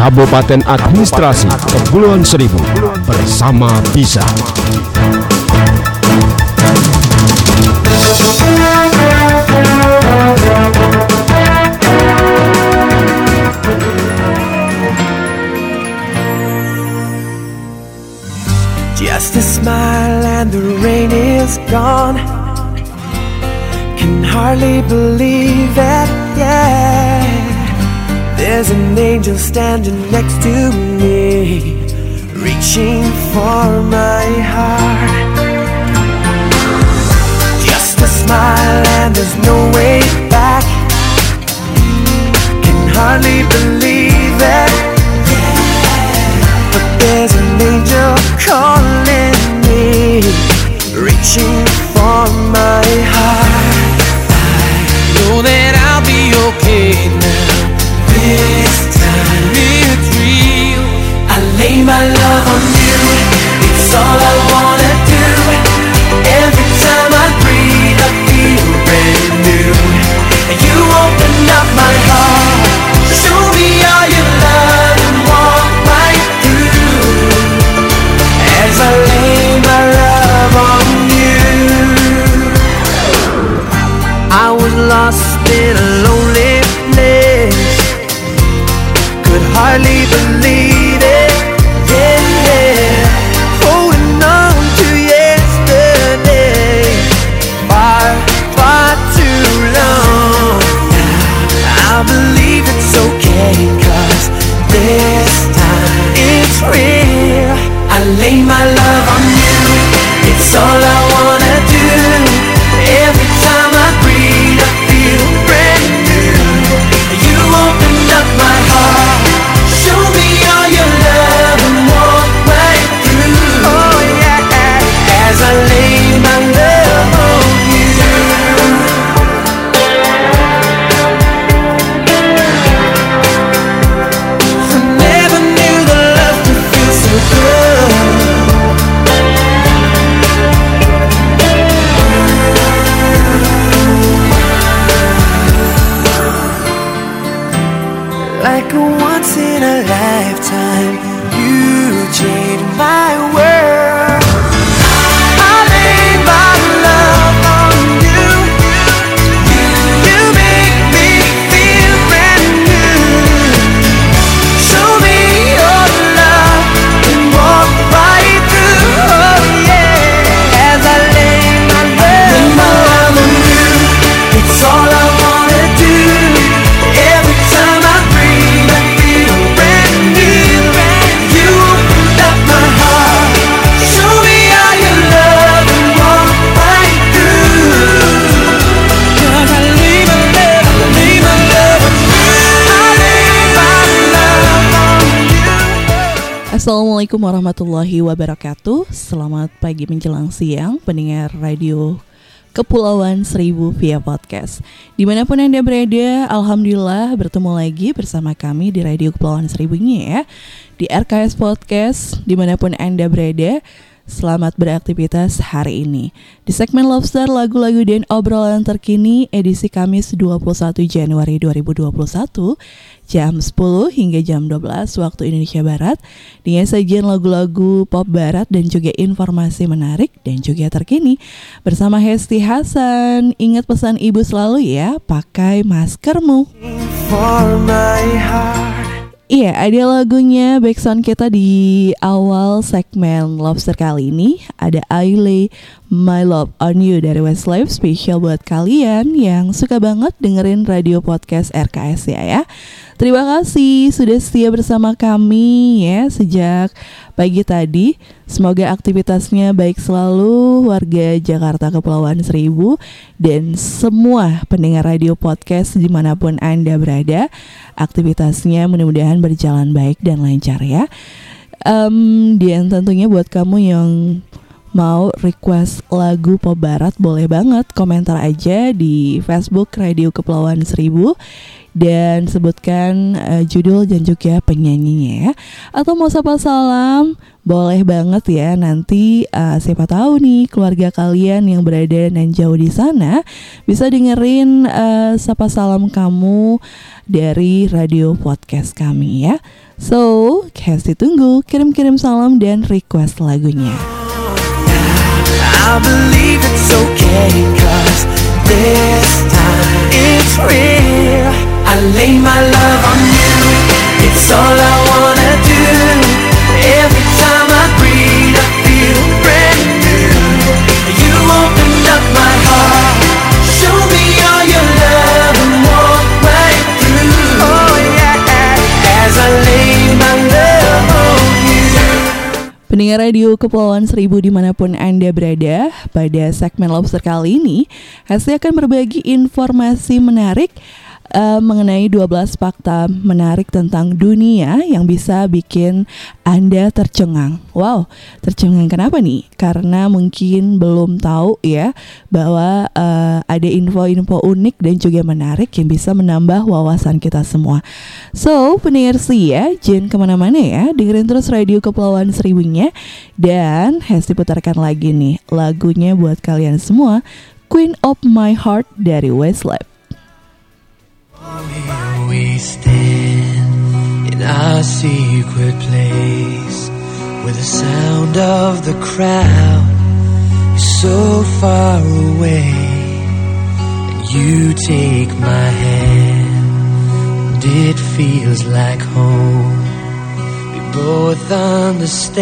Kabupaten Administrasi Kepulauan Seribu bersama Bisa. Just a smile and the rain is gone. Can hardly believe it, yeah. There's an angel standing next to me, reaching for my heart. Just a smile and there's no way back. Can hardly believe it. But there's an angel calling me, reaching for my heart. I know that I'll be okay now. This time it's real. I lay my love on you. It's all I wanna do. Every time I breathe, I feel brand new. You open up my heart. Show me all your love and walk right through. As I lay my love on you. I was lost in a lay my love on you. Assalamualaikum warahmatullahi wabarakatuh. Selamat pagi menjelang siang Pendengar radio Kepulauan Seribu via podcast. Di mana pun Anda berada Alhamdulillah bertemu lagi bersama kami di Radio Kepulauan Seribu ini ya. Di RKS Podcast Di mana pun Anda berada Selamat beraktivitas hari ini. Di segmen Lobster lagu-lagu dan obrolan terkini Edisi Kamis 21 Januari 2021 Jam 10 hingga jam 12 waktu Indonesia Barat. Dengan sajian lagu-lagu pop barat dan juga informasi menarik dan juga terkini. Bersama Hesti Hasan Ingat pesan ibu selalu ya Pakai maskermu. For my heart. Iya, ada lagunya backsound kita di awal segmen Lobster kali ini. Ada I Lay My Love On You dari Westlife spesial buat kalian yang suka banget dengerin radio podcast RKS ya ya. Terima kasih sudah setia bersama kami ya sejak pagi tadi. Semoga aktivitasnya baik selalu warga Jakarta Kepulauan Seribu dan semua pendengar radio podcast di mana pun Anda berada. Aktivitasnya mudah-mudahan berjalan baik dan lancar ya. Em, dan tentunya buat kamu yang mau request lagu pop barat boleh banget komentar aja di Facebook Radio Kepulauan Seribu dan sebutkan uh, judul dan juga penyanyinya ya. Atau mau sapa salam, boleh banget ya. Nanti uh, siapa tahu nih keluarga kalian yang berada dan jauh di sana bisa dengerin uh, sapa salam kamu dari radio podcast kami ya. So, kasih tunggu kirim-kirim salam dan request lagunya. I believe it's okay this time it's real. I lay my love on you. It's all I wanna do. Every time Pendengar radio Kepulauan Seribu di mana pun Anda berada, pada segmen Lobster kali ini, Hesti akan berbagi informasi menarik uh, mengenai 12 fakta menarik tentang dunia yang bisa bikin Anda tercengang. Wow, tercengang kenapa nih? Karena mungkin belum tahu ya bahwa uh, ada info-info unik dan juga menarik yang bisa menambah wawasan kita semua. So, pendengar sih ya, jangan ke mana-mana ya, dengerin terus radio Kepulauan Seribunya dan Hesti putarkan lagi nih lagunya buat kalian semua, Queen of My Heart dari Westlife. Here we stand in our secret place where the sound of the crowd is so far away. And you take my hand, and it feels like home. We both understand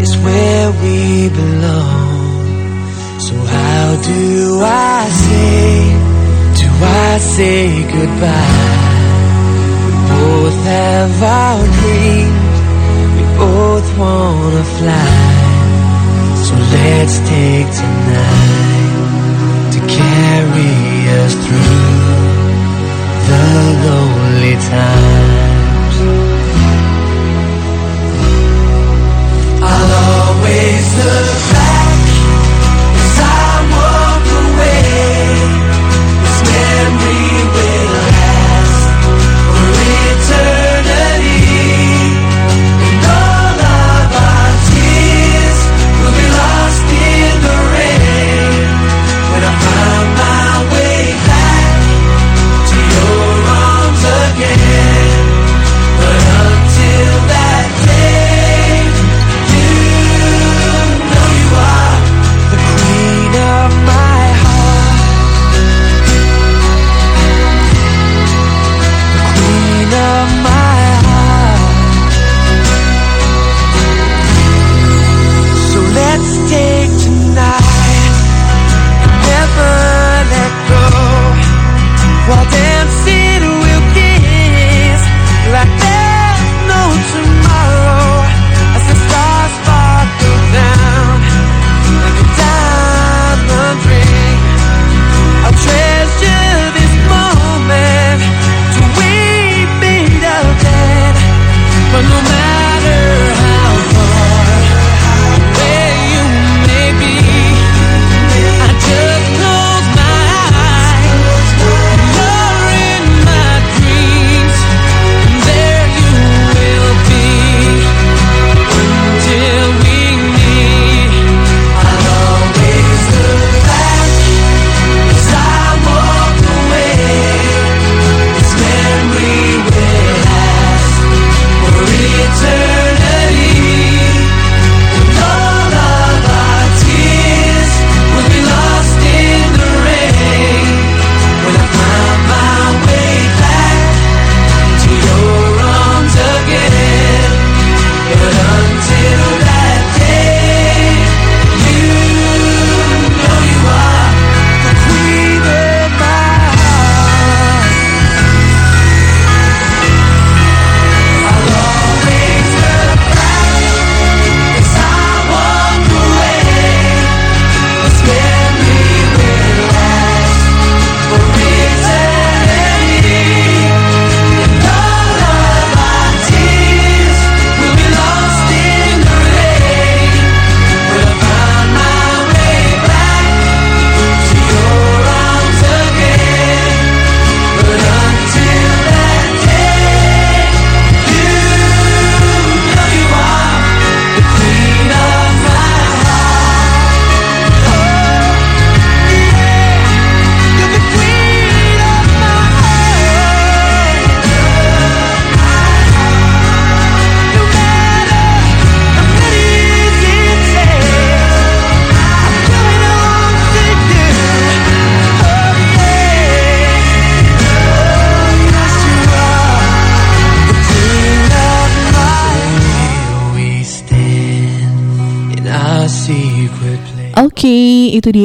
it's where we belong. So, how do I say? I say goodbye? We both have our dreams. We both wanna fly. So let's take tonight to carry us through the lonely times. I'll always look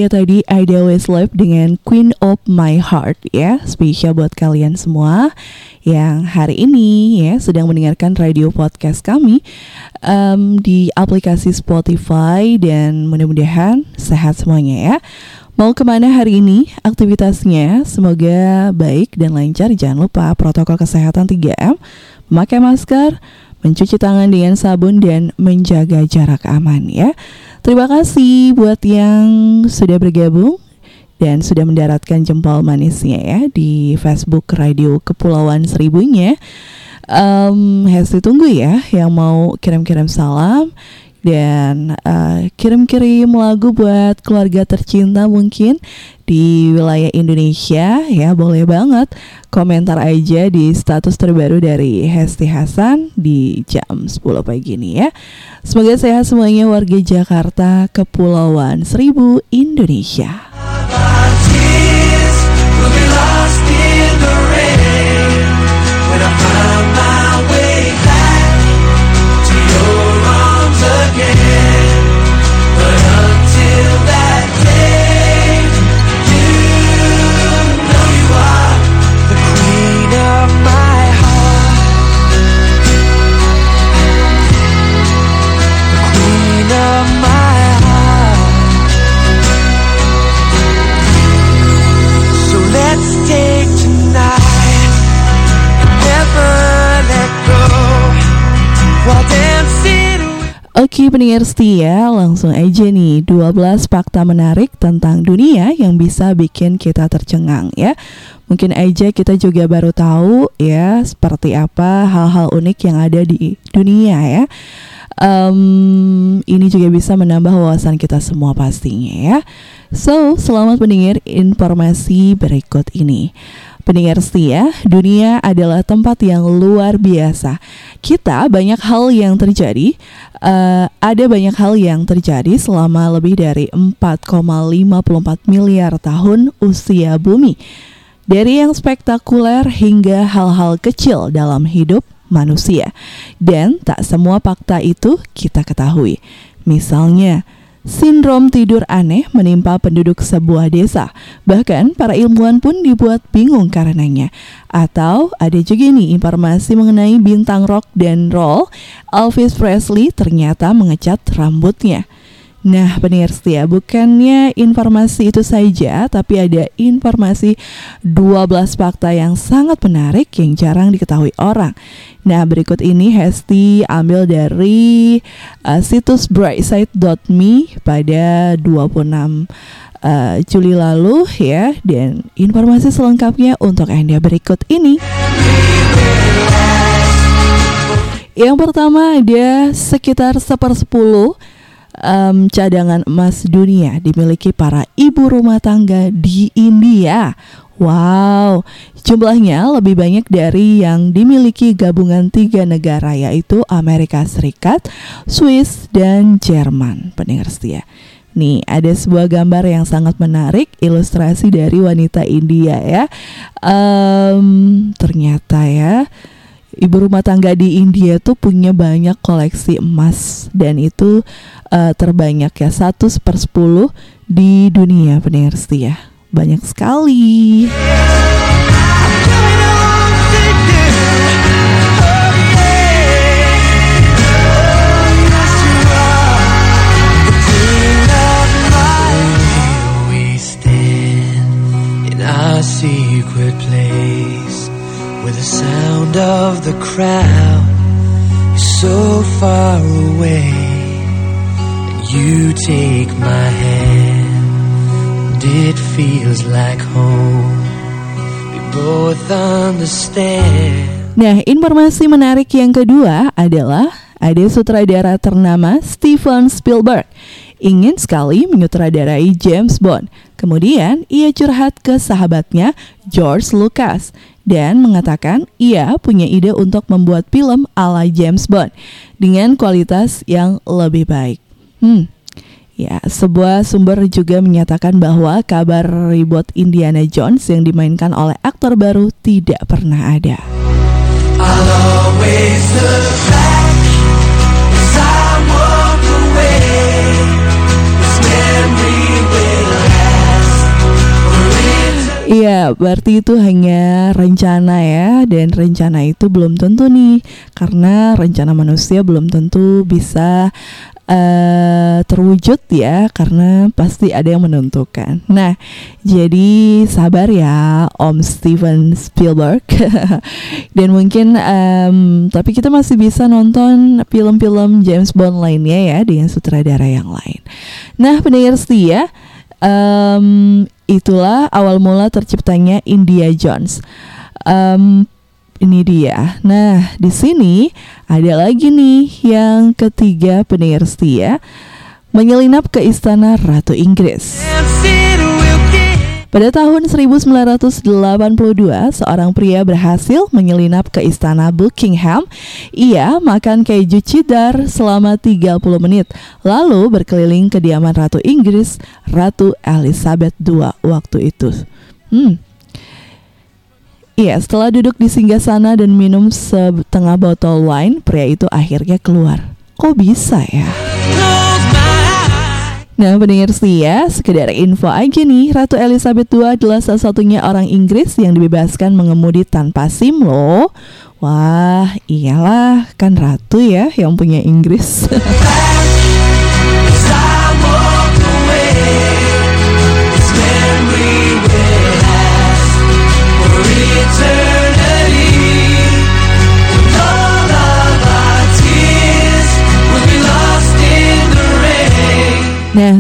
tadi Ida Westlife dengan Queen of My Heart ya. Spesial buat kalian semua yang hari ini ya sedang mendengarkan radio podcast kami um, Di aplikasi Spotify dan mudah-mudahan sehat semuanya ya. Mau ke mana hari ini aktivitasnya? Semoga baik dan lancar. Jangan lupa protokol kesehatan 3M Memakai masker, mencuci tangan dengan sabun dan menjaga jarak aman ya Terima kasih buat yang sudah bergabung dan sudah mendaratkan jempol manisnya ya di Facebook Radio Kepulauan Seribunya. Um, Hesti tunggu ya yang mau kirim-kirim salam dan uh, kirim-kirim lagu buat keluarga tercinta mungkin di wilayah Indonesia ya boleh banget. Komentar aja di status terbaru dari Hesti Hasan di jam 10 pagi ini ya. Semoga sehat semuanya warga Jakarta Kepulauan Seribu Indonesia Oke pendengar setia langsung aja nih 12 fakta menarik tentang dunia yang bisa bikin kita tercengang ya. Mungkin aja kita juga baru tahu ya seperti apa hal-hal unik yang ada di dunia ya. Em, Ini juga bisa menambah wawasan kita semua pastinya ya. So selamat mendengar informasi berikut ini Pendengar setia, dunia adalah tempat yang luar biasa. Kita banyak hal yang terjadi, eh, ada banyak hal yang terjadi selama lebih dari 4,54 miliar tahun usia bumi. Dari yang spektakuler hingga hal-hal kecil dalam hidup manusia. Dan tak semua fakta itu kita ketahui. Misalnya, Sindrom tidur aneh menimpa penduduk sebuah desa. Bahkan para ilmuwan pun dibuat bingung karenanya. Atau ada juga nih informasi mengenai bintang rock dan roll Elvis Presley ternyata mengecat rambutnya. Nah, pendengar setia, bukannya informasi itu saja, tapi ada informasi 12 fakta yang sangat menarik yang jarang diketahui orang. Nah, berikut ini Hesti ambil dari uh, situs brightside.me pada 26 uh, Juli lalu ya dan informasi selengkapnya untuk Anda berikut ini. Yang pertama ada sekitar sepersepuluh em, cadangan emas dunia dimiliki para ibu rumah tangga di India. Wow, jumlahnya lebih banyak dari yang dimiliki gabungan tiga negara yaitu Amerika Serikat, Swiss, dan Jerman. Pendengar setia. Nih, ada sebuah gambar yang sangat menarik, ilustrasi dari wanita India ya. Em, ternyata ya, ibu rumah tangga di India tuh punya banyak koleksi emas. Dan itu eh, terbanyak ya satu per 10 di dunia pendengar setia banyak sekali. Coming sound of the crowd is so far away. You take my hand and it feels like home. We both understand. Nah, informasi menarik yang kedua adalah ada sutradara ternama Steven Spielberg ingin sekali menyutradarai James Bond. Kemudian ia curhat ke sahabatnya George Lucas dan mengatakan ia punya ide untuk membuat film ala James Bond dengan kualitas yang lebih baik. Hmm, Ya, sebuah sumber juga menyatakan bahwa kabar ribut Indiana Jones yang dimainkan oleh aktor baru tidak pernah ada. Iya, berarti itu hanya rencana ya, dan rencana itu belum tentu nih, karena rencana manusia belum tentu bisa uh, terwujud ya, karena pasti ada yang menentukan. Nah, jadi sabar ya, Om Steven Spielberg, dan mungkin, um, tapi kita masih bisa nonton film-film James Bond lainnya ya, dengan sutradara yang lain. Nah, pendengar setia. Um, itulah awal mula terciptanya India Jones. Um, ini dia. Nah, di sini ada lagi nih yang ketiga pendengar setia menyelinap ke istana Ratu Inggris. Pada tahun 1982, seorang pria berhasil menyelinap ke istana Buckingham. Ia makan keju cheddar selama 30 menit, lalu berkeliling kediaman Ratu Inggris, Ratu Elizabeth II waktu itu. Hmm. Iya, setelah duduk di singgah sana dan minum setengah botol wine, pria itu akhirnya keluar. Kok bisa ya? Nah pendengar ya, sekedar info aja nih Ratu Elizabeth II adalah salah satunya orang Inggris yang dibebaskan mengemudi tanpa SIM loh. Wah iyalah kan Ratu ya yang punya Inggris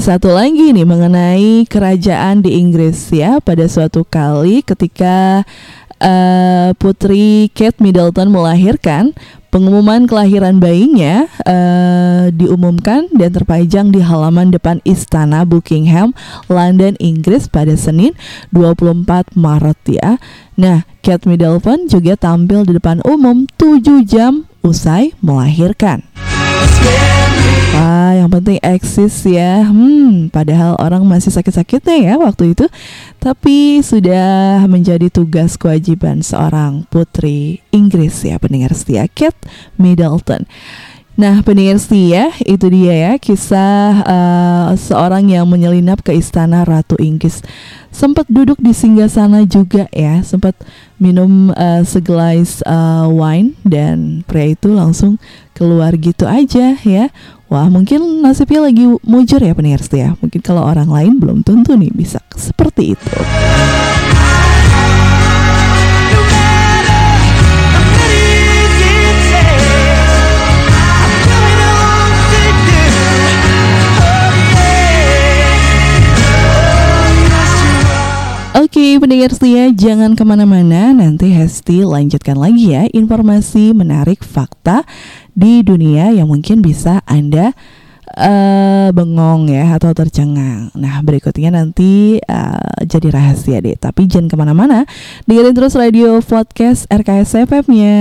satu lagi nih mengenai kerajaan di Inggris ya. Pada suatu kali ketika uh, putri Kate Middleton melahirkan, pengumuman kelahiran bayinya uh, diumumkan dan terpajang di halaman depan istana Buckingham, London, Inggris pada Senin 24 Maret ya. Nah, Kate Middleton juga tampil di depan umum 7 jam usai melahirkan. Wah, yang penting eksis ya. Hmm, padahal orang masih sakit-sakitnya ya waktu itu. Tapi sudah menjadi tugas kewajiban seorang putri Inggris ya pendengar setia Kate Middleton. Nah, pendengar setia, itu dia ya kisah uh, seorang yang menyelinap ke istana Ratu Inggris. Sempat duduk di singgah sana juga ya, sempat minum uh, segelas uh, wine dan pria itu langsung keluar gitu aja ya. Wah, mungkin nasibnya lagi mujur ya pendengar setia. Mungkin kalau orang lain belum tentu nih bisa seperti itu. Oke pendengar setia jangan ke mana-mana Nanti Hesti lanjutkan lagi ya Informasi menarik fakta di dunia yang mungkin bisa Anda uh, bengong ya atau tercengang. Nah berikutnya nanti uh, jadi rahasia deh. Tapi jangan ke mana-mana. Dengerin terus radio podcast RKS FM-nya.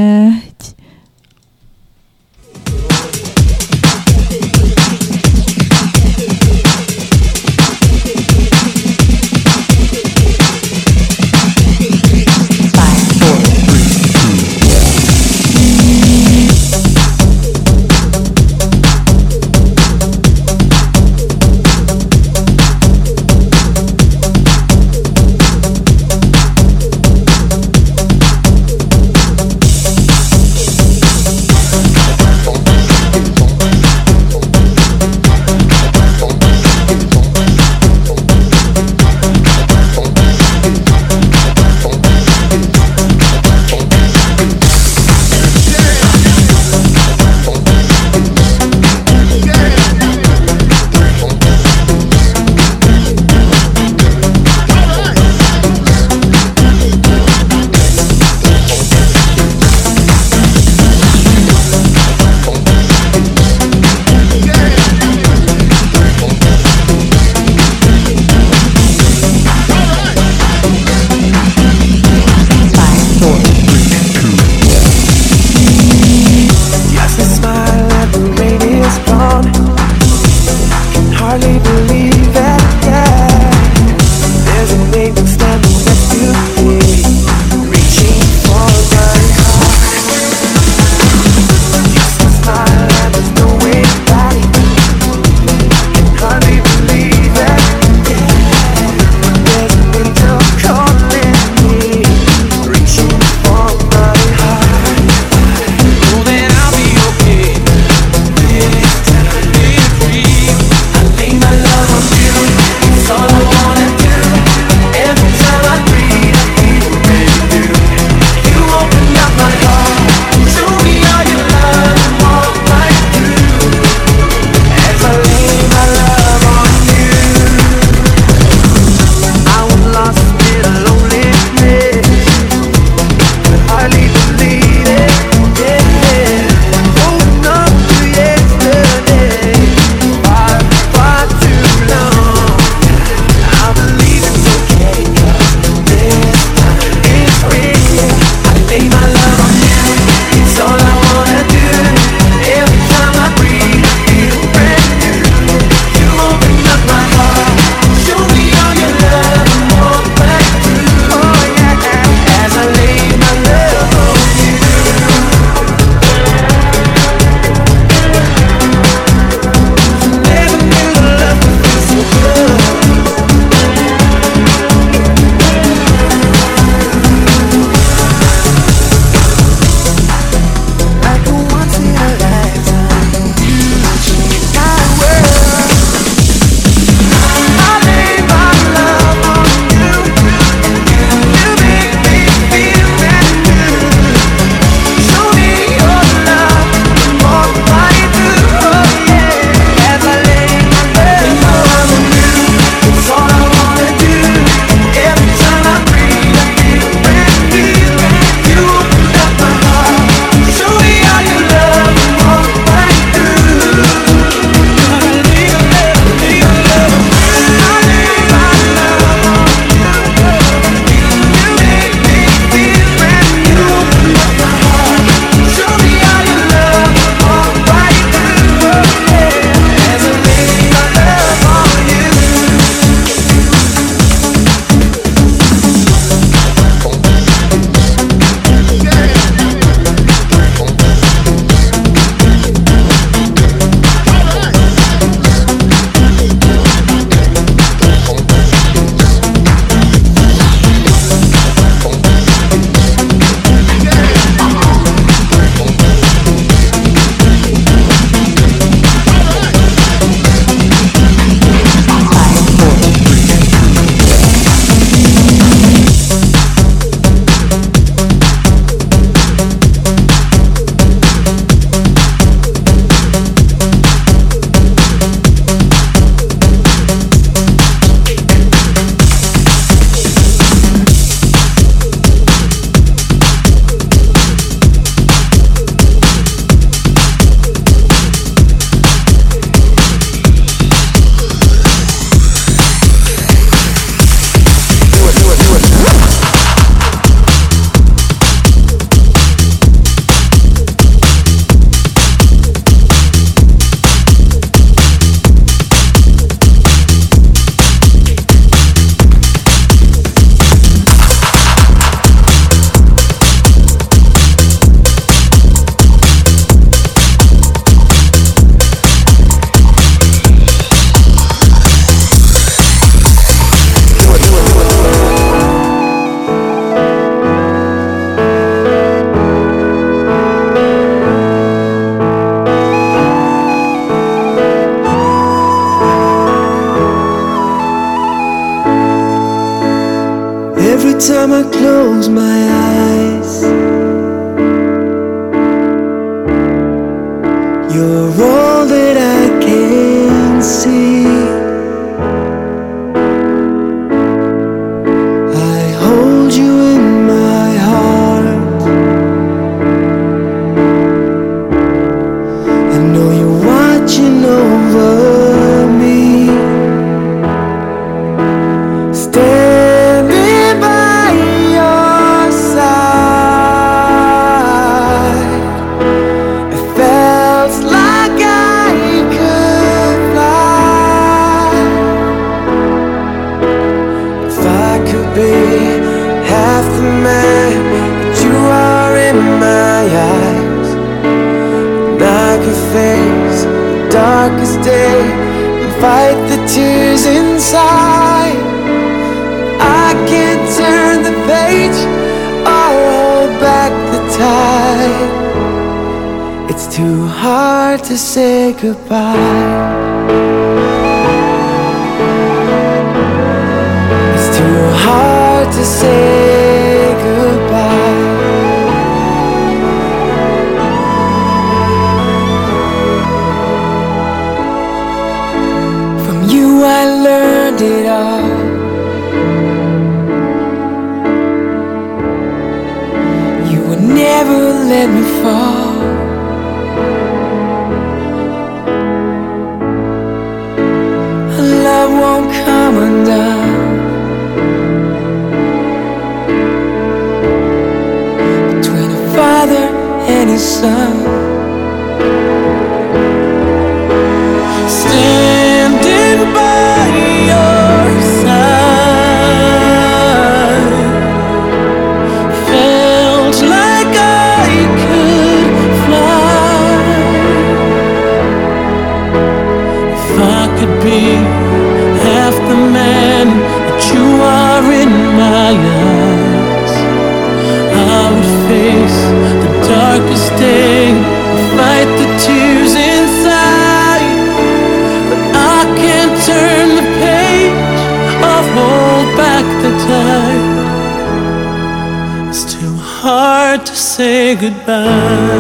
Goodbye.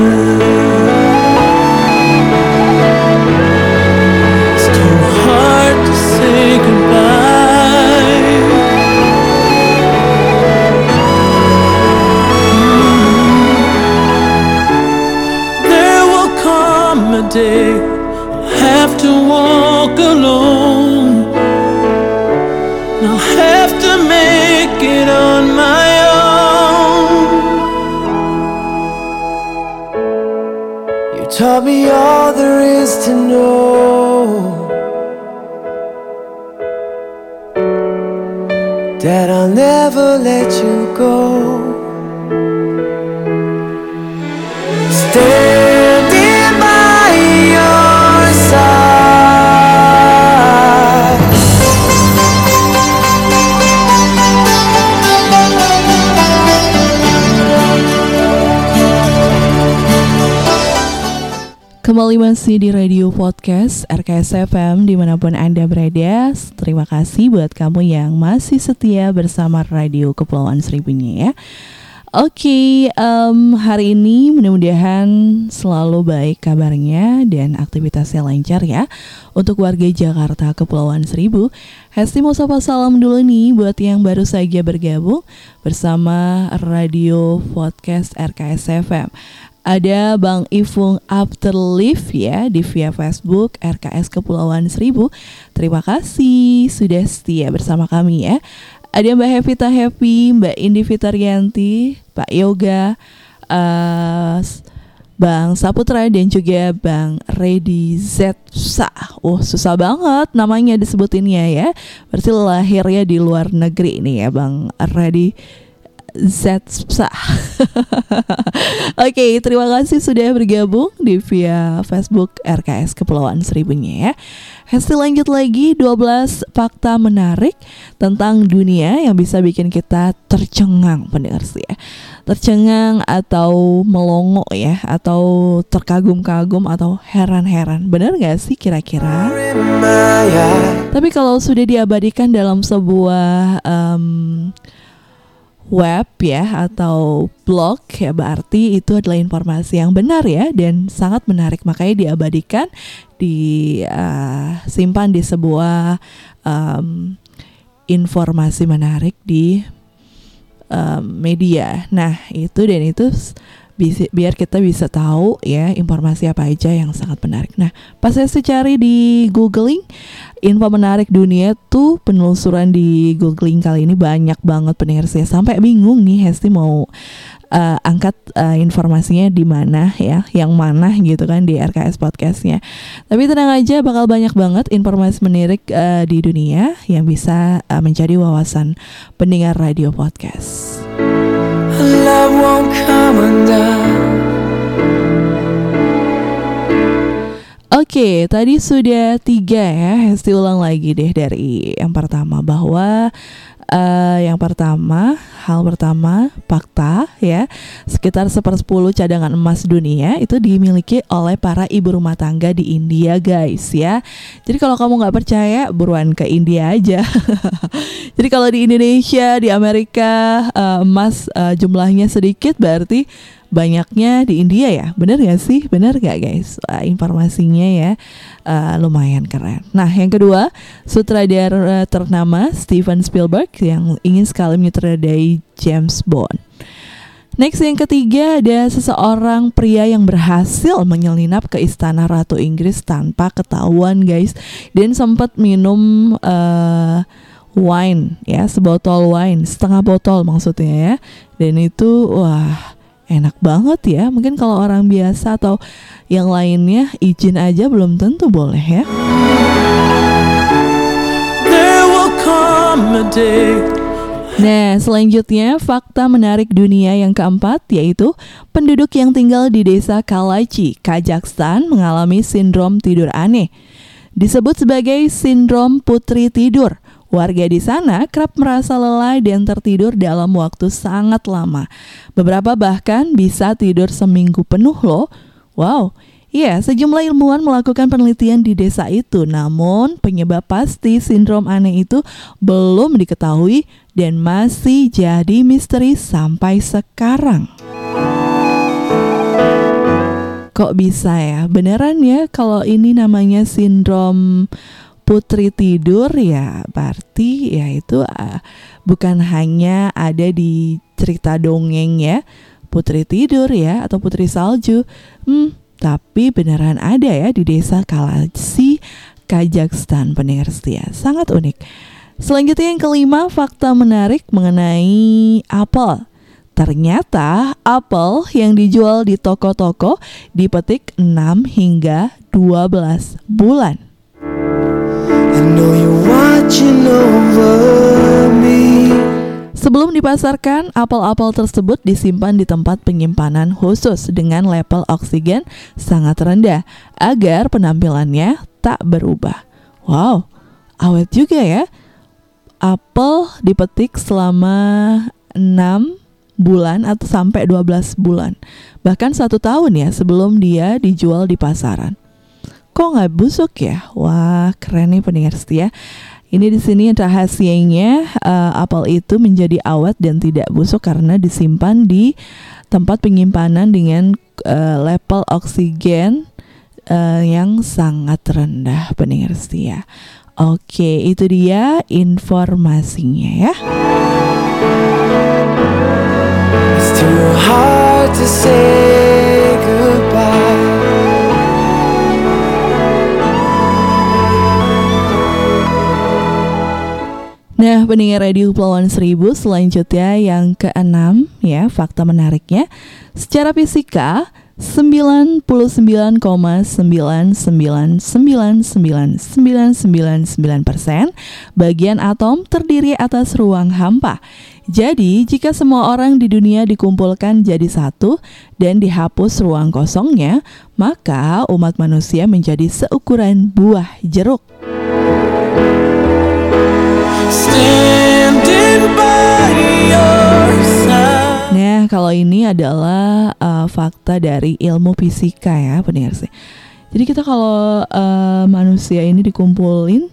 Goodbye. It's Me all there is to know. That I'll never let you go. Kembali masih di radio podcast RKS FM di mana pun Anda berada. Terima kasih buat kamu yang masih setia bersama radio Kepulauan Seribunya ya. Oke, em, hari ini mudah-mudahan selalu baik kabarnya dan aktivitasnya lancar ya. Untuk warga Jakarta Kepulauan Seribu Hesti mau sapa salam dulu nih buat yang baru saja bergabung bersama radio podcast RKS FM ada Bang Ifung After Live ya di via Facebook RKS Kepulauan Seribu. Terima kasih sudah setia bersama kami ya. Ada Mbak Hevita Happy, Mbak Indi Fitarianti, Pak Yoga, eh, Bang Saputra dan juga Bang Redi Zetsa. Oh susah banget namanya disebutinnya ya. Berarti lahirnya di luar negeri nih ya Bang Redi Zetsa. Oke, terima kasih sudah bergabung di via Facebook RKS Kepulauan Seribunya ya. Hesti lanjut lagi 12 fakta menarik tentang dunia yang bisa bikin kita tercengang pendengar sih ya. Tercengang atau melongo ya atau terkagum-kagum atau heran-heran. Benar gak sih kira-kira? Eyes. Tapi kalau sudah diabadikan dalam sebuah em, web ya atau blog ya berarti itu adalah informasi yang benar ya dan sangat menarik makanya diabadikan disimpan di sebuah em, informasi menarik di em, media. Nah itu dan itu biar kita bisa tahu ya informasi apa aja yang sangat menarik. Nah pas saya cari di googling info menarik dunia tuh penelusuran di googling kali ini banyak banget pendengar saya sampai bingung nih Hesti mau eh, angkat eh, informasinya di mana ya, yang mana gitu kan di RKS podcastnya. Tapi tenang aja bakal banyak banget informasi menarik eh, di dunia yang bisa eh, menjadi wawasan pendengar radio podcast. Oke, tadi sudah tiga ya. Hesti ulang lagi deh dari yang pertama bahwa eh, yang pertama hal pertama fakta ya sekitar sepersepuluh cadangan emas dunia itu dimiliki oleh para ibu rumah tangga di India guys ya. Jadi kalau kamu nggak percaya buruan ke India aja. Jadi kalau di Indonesia di Amerika eh, emas eh, jumlahnya sedikit berarti banyaknya di India ya? Bener gak sih? Bener gak guys? Wah, informasinya ya eh, lumayan keren. Nah yang kedua sutradara ternama Steven Spielberg yang ingin sekali menyutradarai James Bond. Next yang ketiga ada seseorang pria yang berhasil menyelinap ke istana Ratu Inggris tanpa ketahuan guys. Dan sempat minum eh, wine ya sebotol wine setengah botol maksudnya ya. Dan itu wah enak banget ya. Mungkin kalau orang biasa atau yang lainnya izin aja belum tentu boleh ya. There will come a day Nah, selanjutnya fakta menarik dunia yang keempat yaitu penduduk yang tinggal di desa Kalachi, Kazakhstan mengalami sindrom tidur aneh. Disebut sebagai sindrom putri tidur. Warga di sana kerap merasa lelah dan tertidur dalam waktu sangat lama. Beberapa bahkan bisa tidur seminggu penuh loh. Wow, Iya, sejumlah ilmuwan melakukan penelitian di desa itu, namun penyebab pasti sindrom aneh itu belum diketahui dan masih jadi misteri sampai sekarang. Kok bisa ya? Beneran ya kalau ini namanya sindrom putri tidur ya berarti ya itu uh, bukan hanya ada di cerita dongeng ya putri tidur ya atau putri salju. Hmm, tapi beneran ada ya di desa Kalachi, Kazakhstan pendengar setia. Sangat unik. Selanjutnya yang kelima, fakta menarik mengenai apel. Ternyata apel yang dijual di toko-toko dipetik 6 hingga 12 bulan. Sebelum dipasarkan, apel-apel tersebut disimpan di tempat penyimpanan khusus dengan level oksigen sangat rendah agar penampilannya tak berubah. Wow, awet juga ya. Apel dipetik selama 6 bulan atau sampai 12 bulan. Bahkan satu tahun ya sebelum dia dijual di pasaran. Kok nggak busuk ya? Wah, keren nih pendengar setia. Ini di sini rahasianya uh, apel itu menjadi awet dan tidak busuk karena disimpan di tempat penyimpanan dengan uh, level oksigen uh, yang sangat rendah pendengar setia. Oke, itu dia informasinya ya. It's too hard to say goodbye. Nah, pendengar radio Pulauan Seribu selanjutnya yang keenam ya, fakta menariknya. Secara fisika, 99,9999999% bagian atom terdiri atas ruang hampa. Jadi, jika semua orang di dunia dikumpulkan jadi satu dan dihapus ruang kosongnya, maka umat manusia menjadi seukuran buah jeruk. Nah, kalau ini adalah uh, fakta dari ilmu fisika ya, pendengar sih. Jadi kita kalau uh, manusia ini dikumpulin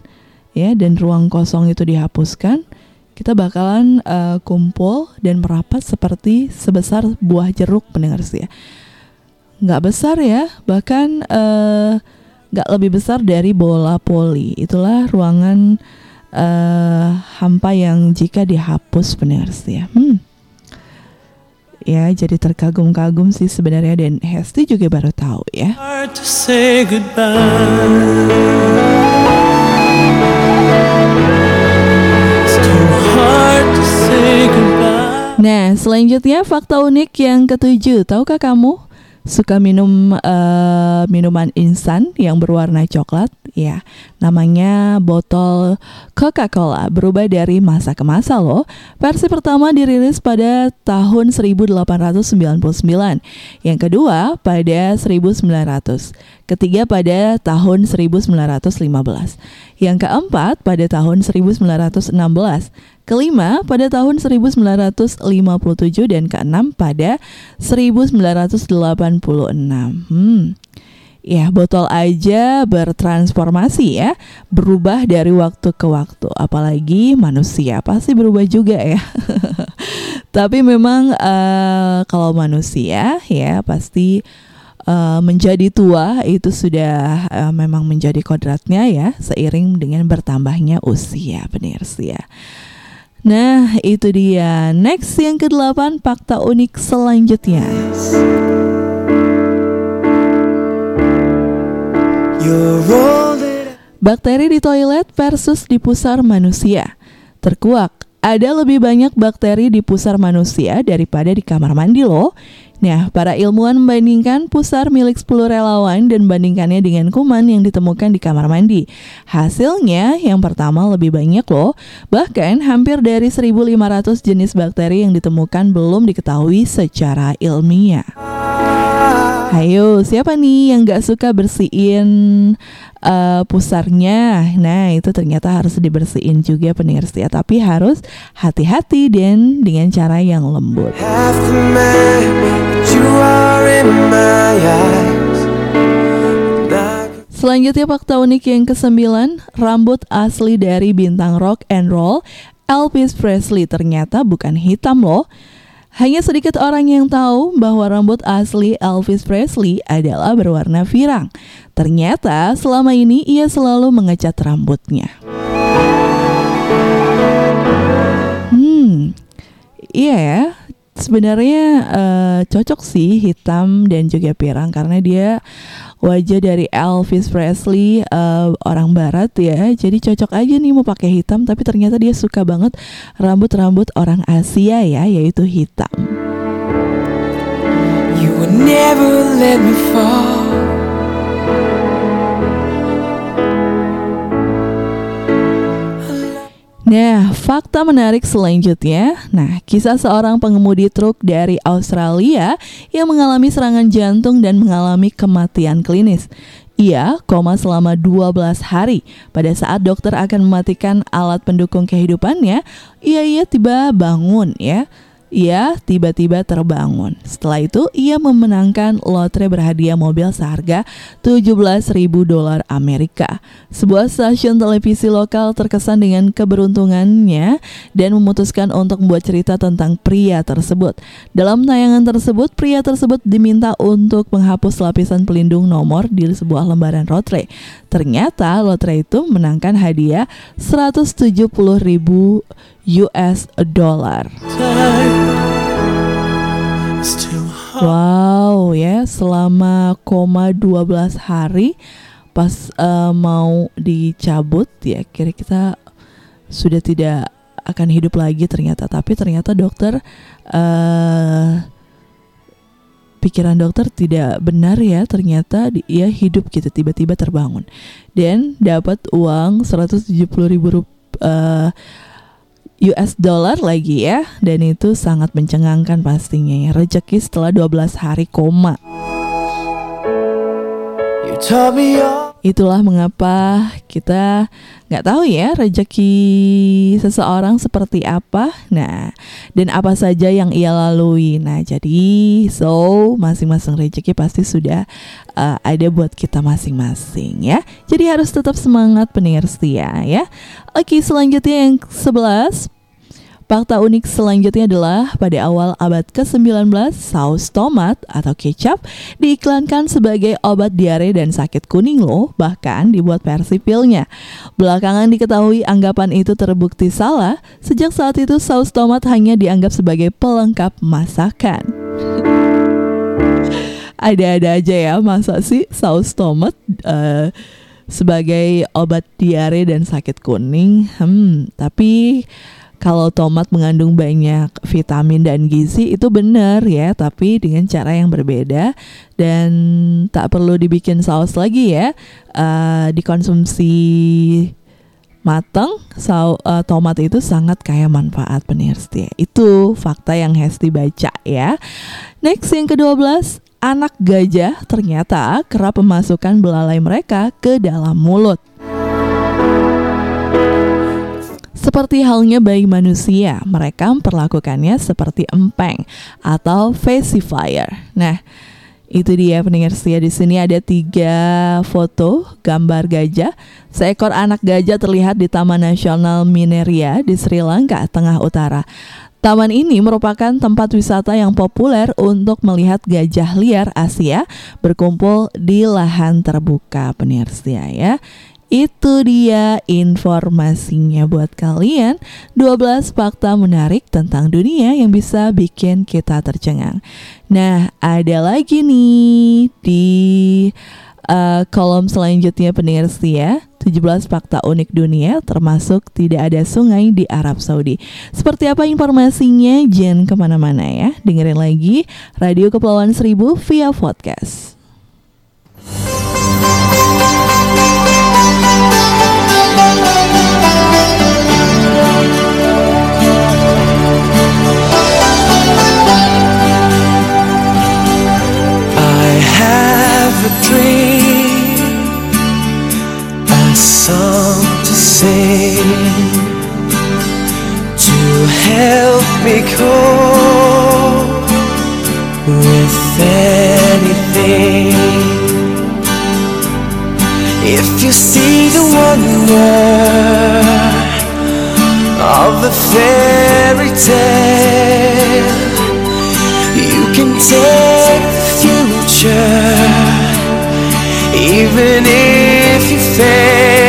ya dan ruang kosong itu dihapuskan, kita bakalan uh, kumpul dan merapat seperti sebesar buah jeruk pendengar sih ya. Nggak besar ya, bahkan uh, nggak lebih besar dari bola poli. Itulah ruangan uh, hampa yang jika dihapus pendengar setia. Hmm. Ya, jadi terkagum-kagum sih sebenarnya dan Hesti juga baru tahu ya. Hard to say goodbye. It's too hard to say goodbye. Nah, selanjutnya fakta unik yang ketujuh. Tahukah kamu suka minum eh, minuman instan yang berwarna coklat? Ya, namanya botol Coca-Cola berubah dari masa ke masa loh. Versi pertama dirilis pada tahun 1899, yang kedua pada 1900, ketiga pada tahun 1915, yang keempat pada tahun 1916, kelima pada tahun 1957 dan keenam pada 1986. Hmm. Ya, botol aja bertransformasi ya, berubah dari waktu ke waktu. Apalagi manusia pasti berubah juga ya. Tapi memang eh, kalau manusia ya pasti eh, menjadi tua itu sudah eh, memang menjadi kodratnya ya, seiring dengan bertambahnya usia, benar sih ya. Nah, itu dia. Next yang kedelapan fakta unik selanjutnya. Bakteri di toilet versus di pusar manusia. Terkuak, ada lebih banyak bakteri di pusar manusia daripada di kamar mandi loh. Nah, para ilmuwan membandingkan pusar milik 10 relawan dan bandingkannya dengan kuman yang ditemukan di kamar mandi. Hasilnya, yang pertama lebih banyak loh. Bahkan hampir dari 1500 jenis bakteri yang ditemukan belum diketahui secara ilmiah. Ayo, siapa nih yang gak suka bersihin uh, pusarnya? Nah, itu ternyata harus dibersihin juga pendengar setia, tapi harus hati-hati dan dengan cara yang lembut. Half the man that you are in my eyes. And I Selanjutnya fakta unik yang kesembilan, rambut asli dari bintang rock and roll Elvis Presley ternyata bukan hitam loh. Hanya sedikit orang yang tahu bahwa rambut asli Elvis Presley adalah berwarna pirang. Ternyata selama ini ia selalu mengecat rambutnya. Hmm, iya ya. Sebenarnya eh, cocok sih hitam dan juga pirang karena dia wajah dari Elvis Presley eh, orang barat ya. Jadi cocok aja nih mau pakai hitam tapi ternyata dia suka banget rambut-rambut orang Asia ya yaitu hitam. You would never let me fall. Nah, fakta menarik selanjutnya. Nah, kisah seorang pengemudi truk dari Australia yang mengalami serangan jantung dan mengalami kematian klinis. Ia koma selama 12 hari. Pada saat dokter akan mematikan alat pendukung kehidupannya, ia ia tiba bangun ya. Ia tiba-tiba terbangun. Setelah itu, ia memenangkan lotre berhadiah mobil seharga 17.000 dolar Amerika. Sebuah stasiun televisi lokal terkesan dengan keberuntungannya dan memutuskan untuk membuat cerita tentang pria tersebut. Dalam tayangan tersebut, pria tersebut diminta untuk menghapus lapisan pelindung nomor di sebuah lembaran lotre. Ternyata lotre itu menangkan hadiah 170.000 US dollar. Wow ya selama koma 12 hari pas eh, mau dicabut ya kira kita sudah tidak akan hidup lagi ternyata tapi ternyata dokter eh pikiran dokter tidak benar ya ternyata dia hidup gitu tiba-tiba terbangun dan dapat uang 170 ribu rupiah US dollar lagi ya dan itu sangat mencengangkan pastinya ya rezeki setelah 12 hari koma You. Itulah mengapa kita nggak tahu ya rezeki seseorang seperti apa. Nah dan apa saja yang ia lalui. Nah jadi so masing-masing rezeki pasti sudah uh, ada buat kita masing-masing ya. Jadi harus tetap semangat pendengar setia ya. Oke selanjutnya yang 11 Fakta unik selanjutnya adalah pada awal abad ke-19, saus tomat atau kecap diiklankan sebagai obat diare dan sakit kuning loh, bahkan dibuat versi pilnya. Belakangan diketahui anggapan itu terbukti salah, sejak saat itu saus tomat hanya dianggap sebagai pelengkap masakan. Ada-ada aja ya, masa sih saus tomat eh, sebagai obat diare dan sakit kuning? Hmm, tapi kalau tomat mengandung banyak vitamin dan gizi itu benar ya, tapi dengan cara yang berbeda dan tak perlu dibikin saus lagi ya. Eh, dikonsumsi matang, sau, eh, tomat itu sangat kaya manfaat pendengar setia. Itu fakta yang Hesti baca ya. Next yang ke-12, anak gajah ternyata kerap memasukkan belalai mereka ke dalam mulut. Seperti halnya bayi manusia, mereka memperlakukannya seperti empeng atau pacifier. Nah, itu dia pendengar setia di sini ada tiga foto gambar gajah. Seekor anak gajah terlihat di Taman Nasional Mineria di Sri Lanka, Tengah Utara. Taman ini merupakan tempat wisata yang populer untuk melihat gajah liar Asia berkumpul di lahan terbuka pendengar setia ya. Itu dia informasinya buat kalian. 12 fakta menarik tentang dunia yang bisa bikin kita tercengang. Nah ada lagi nih di uh, kolom selanjutnya pendengar setia 17 fakta unik dunia termasuk tidak ada sungai di Arab Saudi. Seperti apa informasinya? Jangan ke mana-mana ya. Dengerin lagi Radio Kepulauan Seribu via podcast. to help me cope with anything. If you see the wonder of the fairy tale, you can take the future even if you fail.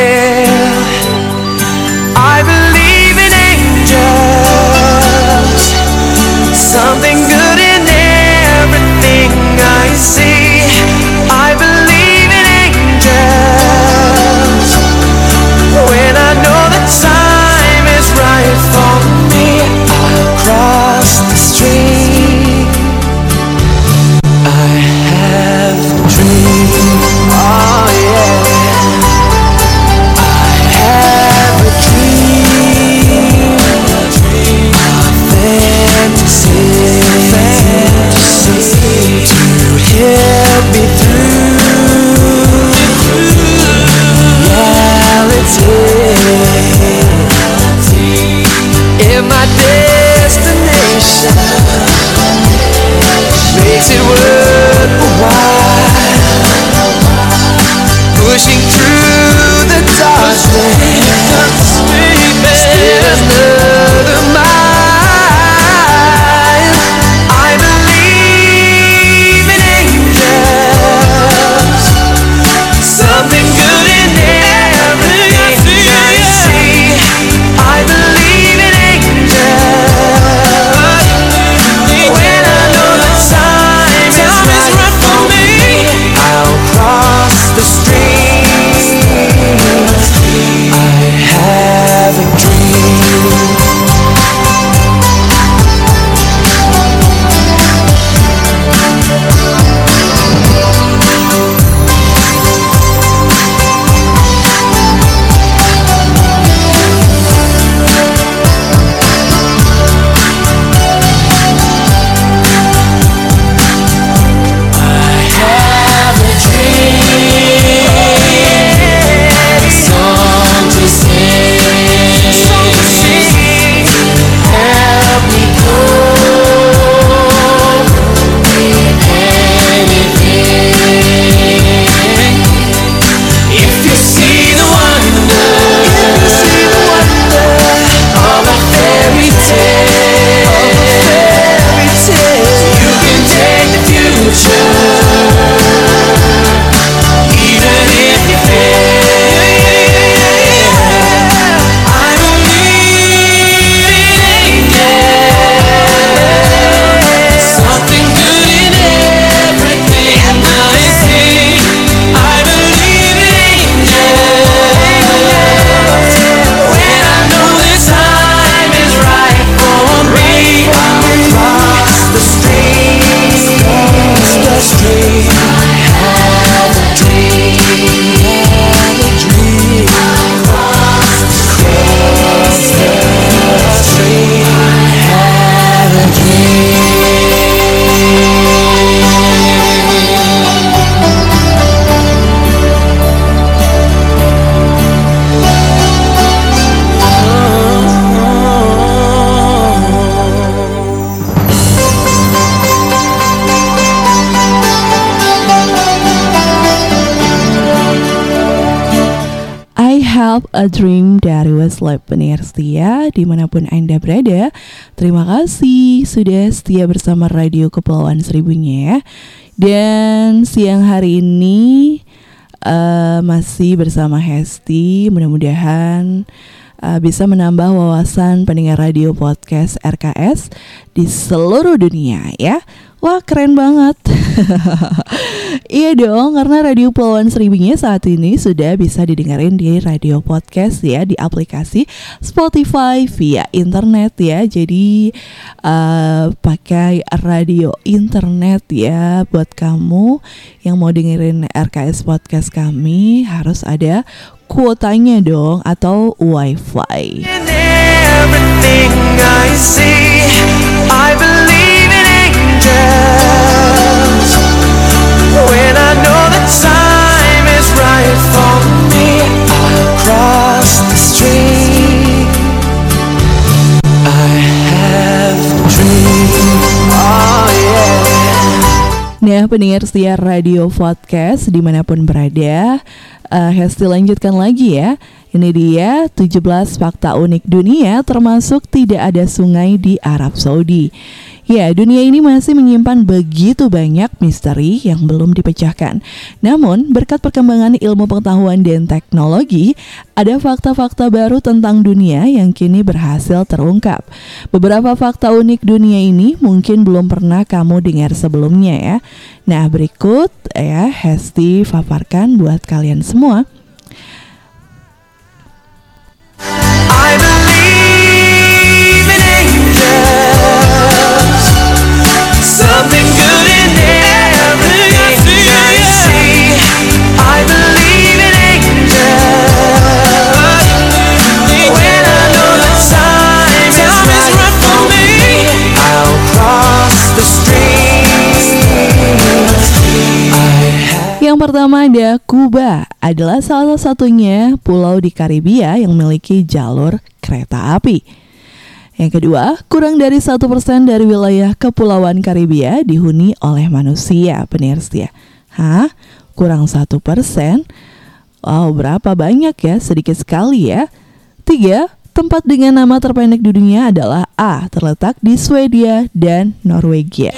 A Dream dari Westlife Penirsia di mana pun Anda berada. Terima kasih sudah setia bersama Radio Kepulauan Seribunya ya. Dan siang hari ini uh, masih bersama Hesti. Mudah-mudahan uh, bisa menambah wawasan pendengar radio podcast RKS di seluruh dunia ya. Wah keren banget. Iya dong karena Radio Pulauan Seribunya saat ini sudah bisa didengarin di radio podcast ya Di aplikasi Spotify via internet ya. Jadi uh, pakai radio internet ya. Buat kamu yang mau dengerin RKS podcast kami Harus ada kuotanya dong atau wifi In everything I see, I believe in angels. When I know the time is right for me, I'll cross the street. I have a dream. Oh yeah. Nah pendengar setia radio podcast di mana pun berada uh, Hesti lanjutkan lagi ya. Ini dia 17 fakta unik dunia termasuk tidak ada sungai di Arab Saudi Ya, dunia ini masih menyimpan begitu banyak misteri yang belum dipecahkan. Namun, berkat perkembangan ilmu pengetahuan dan teknologi, ada fakta-fakta baru tentang dunia yang kini berhasil terungkap. Beberapa fakta unik dunia ini mungkin belum pernah kamu dengar sebelumnya ya. Nah, berikut ya Hesti paparkan buat kalian semua. Yang pertama ada Kuba adalah salah satunya pulau di Karibia yang memiliki jalur kereta api. Yang kedua, kurang dari satu persen dari wilayah kepulauan Karibia dihuni oleh manusia, pendengar setia. Hah? Kurang satu persen? Wow, berapa banyak ya? Sedikit sekali ya. Tiga, tempat dengan nama terpendek di dunia adalah A, terletak di Swedia dan Norwegia.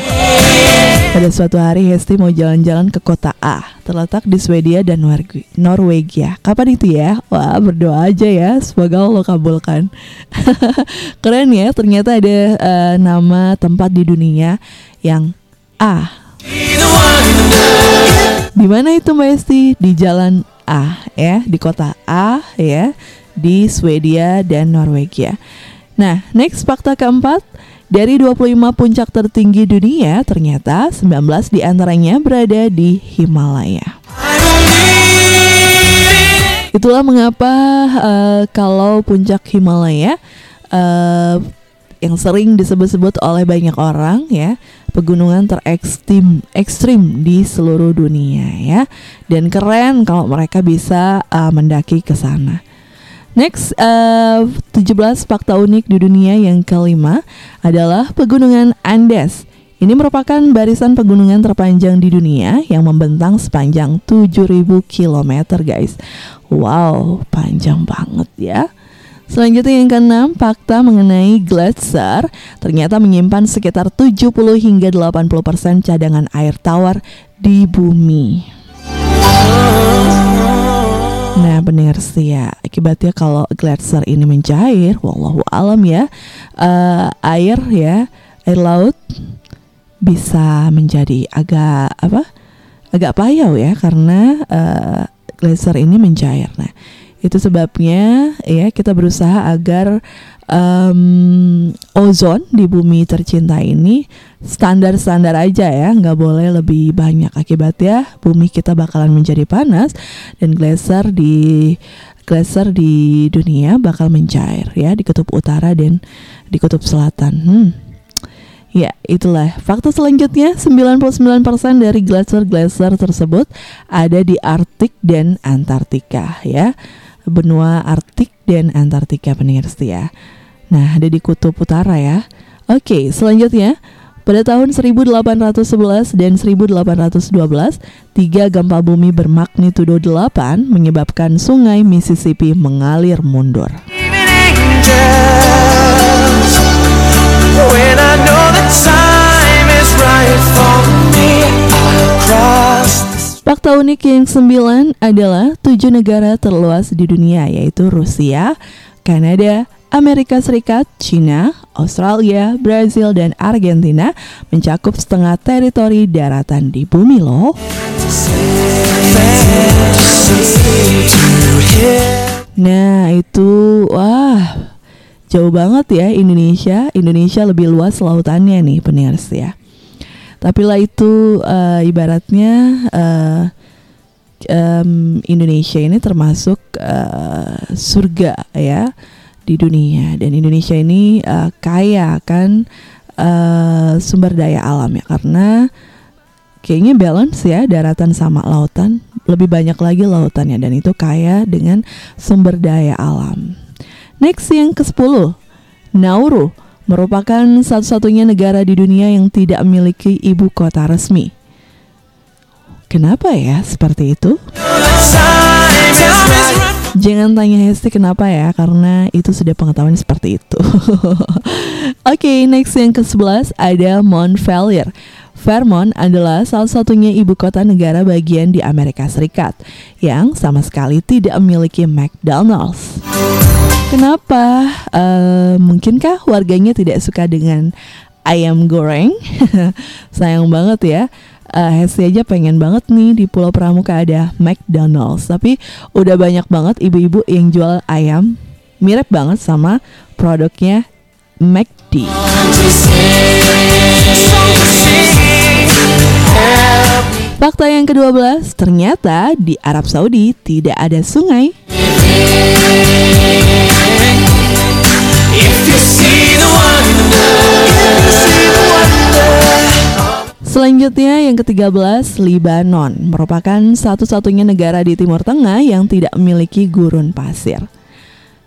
Pada suatu hari Hesti mau jalan-jalan ke kota A Terletak di Swedia dan Norwe- Norwegia Kapan itu ya? Wah berdoa aja ya Semoga Allah kabulkan Keren ya ternyata ada eh, nama tempat di dunia yang A Di mana itu Mbak Hesti? Di jalan A ya Di kota A ya Di Swedia dan Norwegia Nah next fakta keempat dari 25 puncak tertinggi dunia, ternyata 19 di antaranya berada di Himalaya. Itulah mengapa eh, kalau puncak Himalaya eh, yang sering disebut-sebut oleh banyak orang ya pegunungan terekstrim ekstrim di seluruh dunia ya dan keren kalau mereka bisa eh, mendaki ke sana. Next, eh, 17 fakta unik di dunia yang kelima adalah pegunungan Andes. Ini merupakan barisan pegunungan terpanjang di dunia yang membentang sepanjang 7000 km guys. Wow, panjang banget ya. Selanjutnya yang keenam, fakta mengenai glacier ternyata menyimpan sekitar 70 hingga 80% cadangan air tawar di bumi. Nah pendengar setia Akibatnya kalau glacier ini mencair Wallahu alam ya eh, Air ya Air laut Bisa menjadi agak Apa Agak payau ya Karena eh, glacier ini mencair. Nah itu sebabnya ya kita berusaha agar em, ozon di bumi tercinta ini standar-standar aja ya, nggak boleh lebih banyak akibatnya bumi kita bakalan menjadi panas dan glacier di glacier di dunia bakal mencair ya di kutub utara dan di kutub selatan. Hmm. Ya, itulah fakta selanjutnya 99% dari glacier-glacier tersebut ada di Arktik dan Antartika ya. Benua Arktik dan Antartika pendengar setia. Nah, ada di kutub utara ya. Oke, selanjutnya pada tahun 1811 dan 1812, tiga gempa bumi bermagnitudo 8 menyebabkan sungai Mississippi mengalir mundur. Fakta unik yang sembilan adalah tujuh negara terluas di dunia yaitu Rusia, Kanada, Amerika Serikat, China, Australia, Brazil, dan Argentina mencakup setengah teritori daratan di bumi loh. Nah itu wah jauh banget ya Indonesia. Indonesia lebih luas lautannya nih pendengar ya. Tapi lah itu uh, ibaratnya uh, um, Indonesia ini termasuk uh, surga ya di dunia dan Indonesia ini uh, kaya akan uh, sumber daya alam ya karena kayaknya balance ya daratan sama lautan lebih banyak lagi lautannya dan itu kaya dengan sumber daya alam. Next yang ke-10 Nauru merupakan satu-satunya negara di dunia yang tidak memiliki ibu kota resmi. Kenapa ya seperti itu? Jangan tanya Hesti kenapa ya, karena itu sudah pengetahuan seperti itu. Oke, okay, next yang ke-11 ada Montpelier. Vermont adalah salah satunya ibu kota negara bagian di Amerika Serikat yang sama sekali tidak memiliki McDonald's. Kenapa? Uh, mungkinkah warganya tidak suka dengan ayam goreng? Sayang banget ya uh, Hesti aja pengen banget nih di Pulau Pramuka ada McDonald's tapi udah banyak banget ibu-ibu yang jual ayam mirip banget sama produknya McD. Fakta yang ke-12, ternyata di Arab Saudi tidak ada sungai. If you see the wonder, if you see the wonder. Selanjutnya yang ke-13, Libanon merupakan satu-satunya negara di Timur Tengah yang tidak memiliki gurun pasir.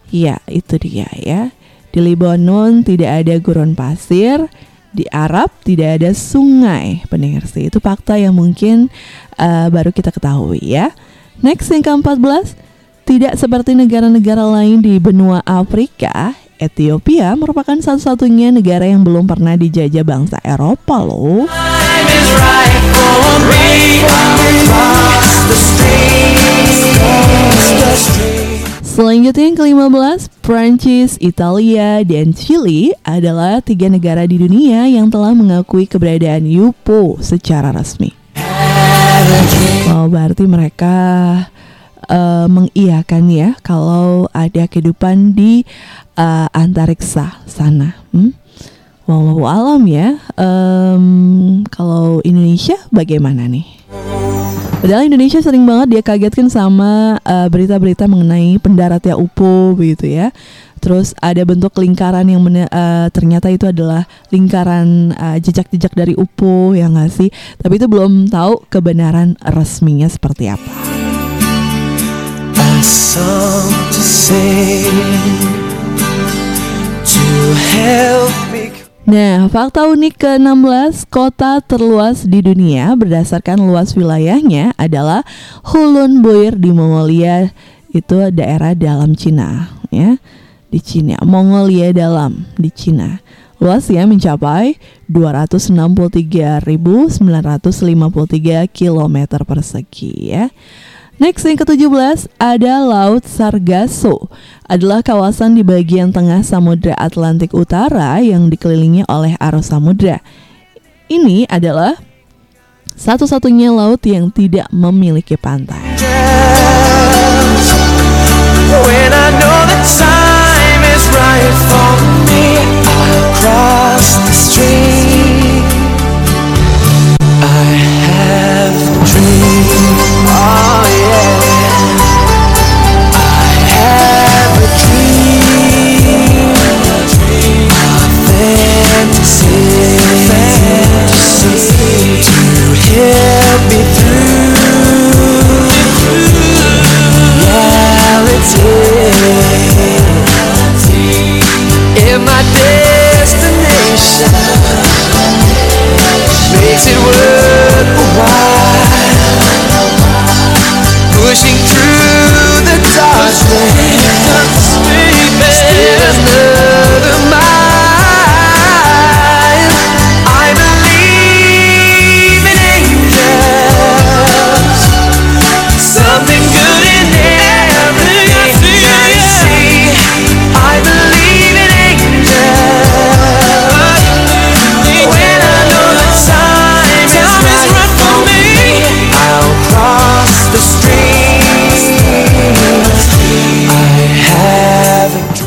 Ya, itu dia ya. Di Libanon tidak ada gurun pasir, di Arab tidak ada sungai. Pendengar sih, itu fakta yang mungkin uh, baru kita ketahui ya. Next yang ke-14, tidak seperti negara-negara lain di benua Afrika, Ethiopia merupakan satu-satunya negara yang belum pernah dijajah bangsa Eropa loh. Selanjutnya yang ke-15, Prancis, Italia, dan Chili adalah tiga negara di dunia yang telah mengakui keberadaan UFO secara resmi. Oh, berarti mereka uh, mengiyakan ya kalau ada kehidupan di uh, antariksa sana. Hmm? Wallahu alam ya. Um, kalau Indonesia bagaimana nih? Padahal Indonesia sering banget dia kagetkan sama uh, berita-berita mengenai pendaratnya UFO begitu ya. Terus ada bentuk lingkaran yang uh, ternyata itu adalah lingkaran jejak jejak-jejak dari UFO yang nggak sih? Tapi itu belum tahu kebenaran resminya seperti apa song to sing to help me. Nah, fakta unik ke-16 kota terluas di dunia berdasarkan luas wilayahnya adalah Hulun Buir di Mongolia itu daerah dalam Cina ya di Cina Mongolia dalam di Cina luasnya mencapai 263.953 km persegi ya Next yang ke-17 ada Laut Sargasso. Adalah kawasan di bagian tengah Samudra Atlantik Utara yang dikelilingi oleh arus samudra. Ini adalah satu-satunya laut yang tidak memiliki pantai. get me through. Reality. If my destination. Makes it worthwhile, pushing through the darkness, still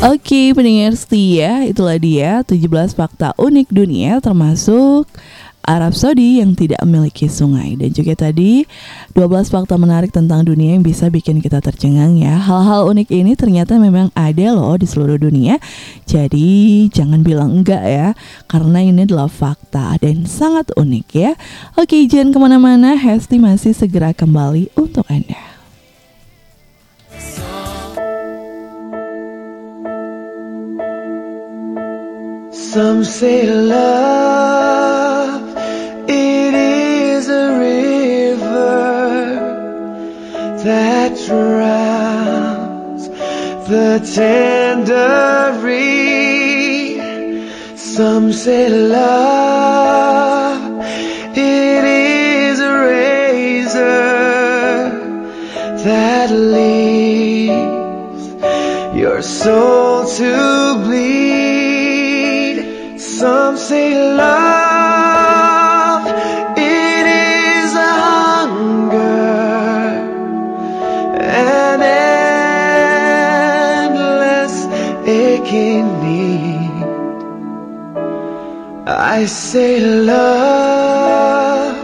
Oke pendengar setia itulah dia 17 fakta unik dunia termasuk Arab Saudi yang tidak memiliki sungai dan juga tadi 12 fakta menarik tentang dunia yang bisa bikin kita tercengang ya. Hal-hal unik ini ternyata memang ada loh di seluruh dunia. Jadi jangan bilang enggak ya karena ini adalah fakta dan sangat unik ya. Oke jangan ke mana-mana Hesti masih segera kembali untuk Anda. Some say love, it is a river that drowns the tender reed. Some say love, it is a razor that leaves your soul to bleed. Some say love, it is a hunger, an endless aching need. I say love,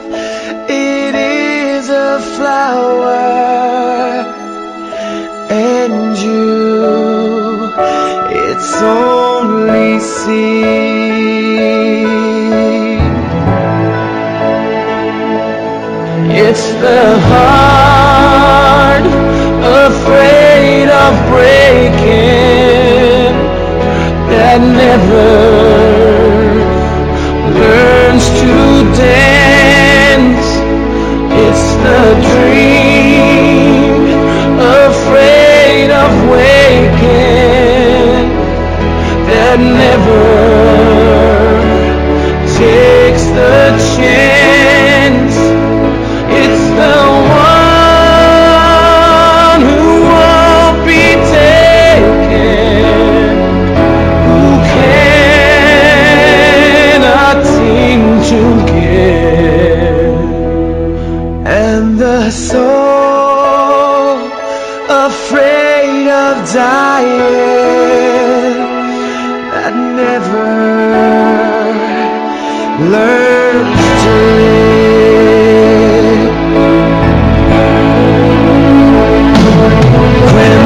it is a flower, and you, it's only The heart afraid of breaking that never learns to dance. It's the dream afraid of waking that never afraid of dying that never learns to live. When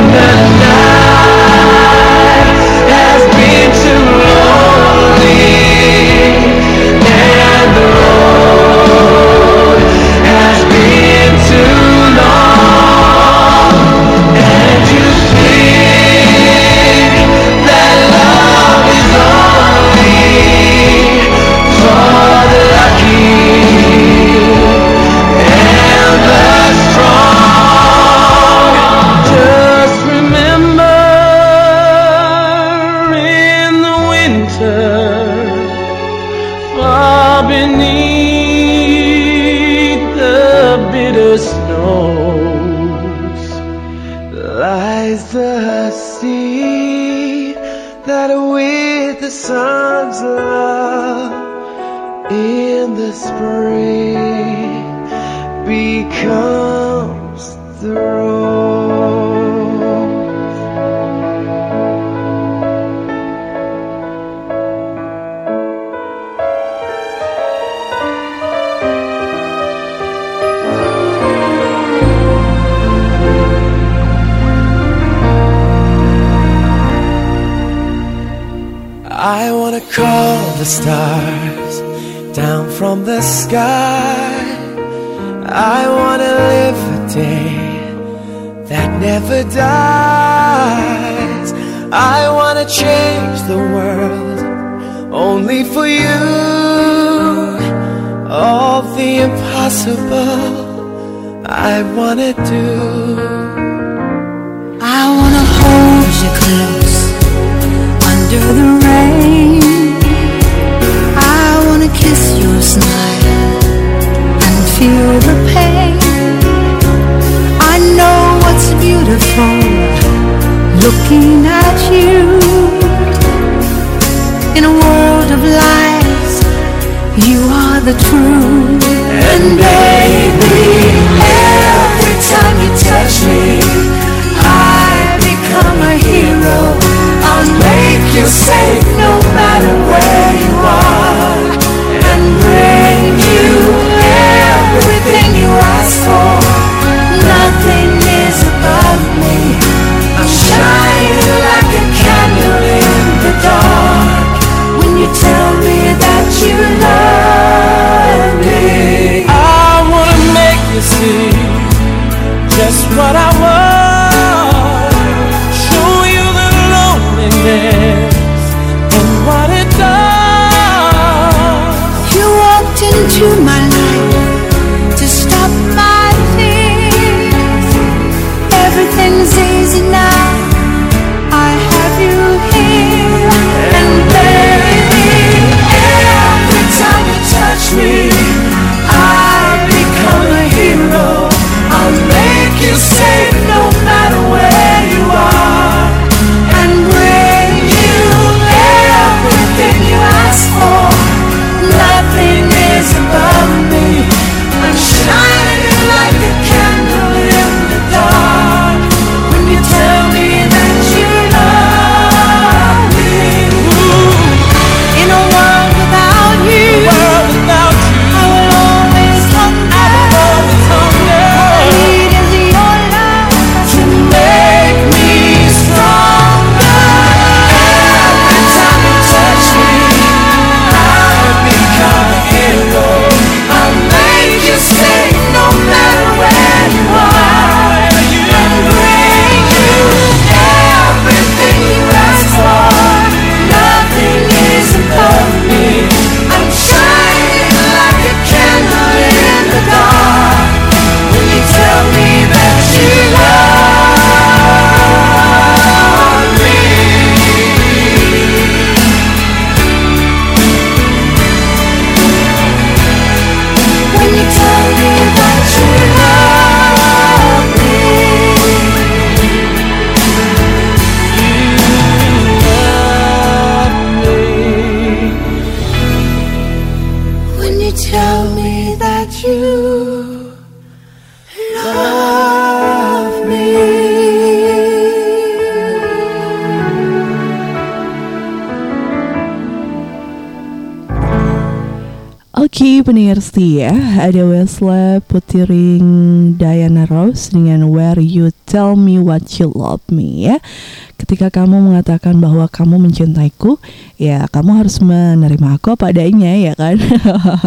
phone looking at you. In a world of lies you are the truth. And baby every time you touch me i become a hero. I'll make you safe no matter where. me that you love me. I wanna make you see just what I was. Pendengar setia, ada Wesley putiring Diana Rose dengan Where You Tell Me What You Love Me ya. Ketika kamu mengatakan bahwa kamu mencintaiku, ya kamu harus menerima aku apa adanya ya kan.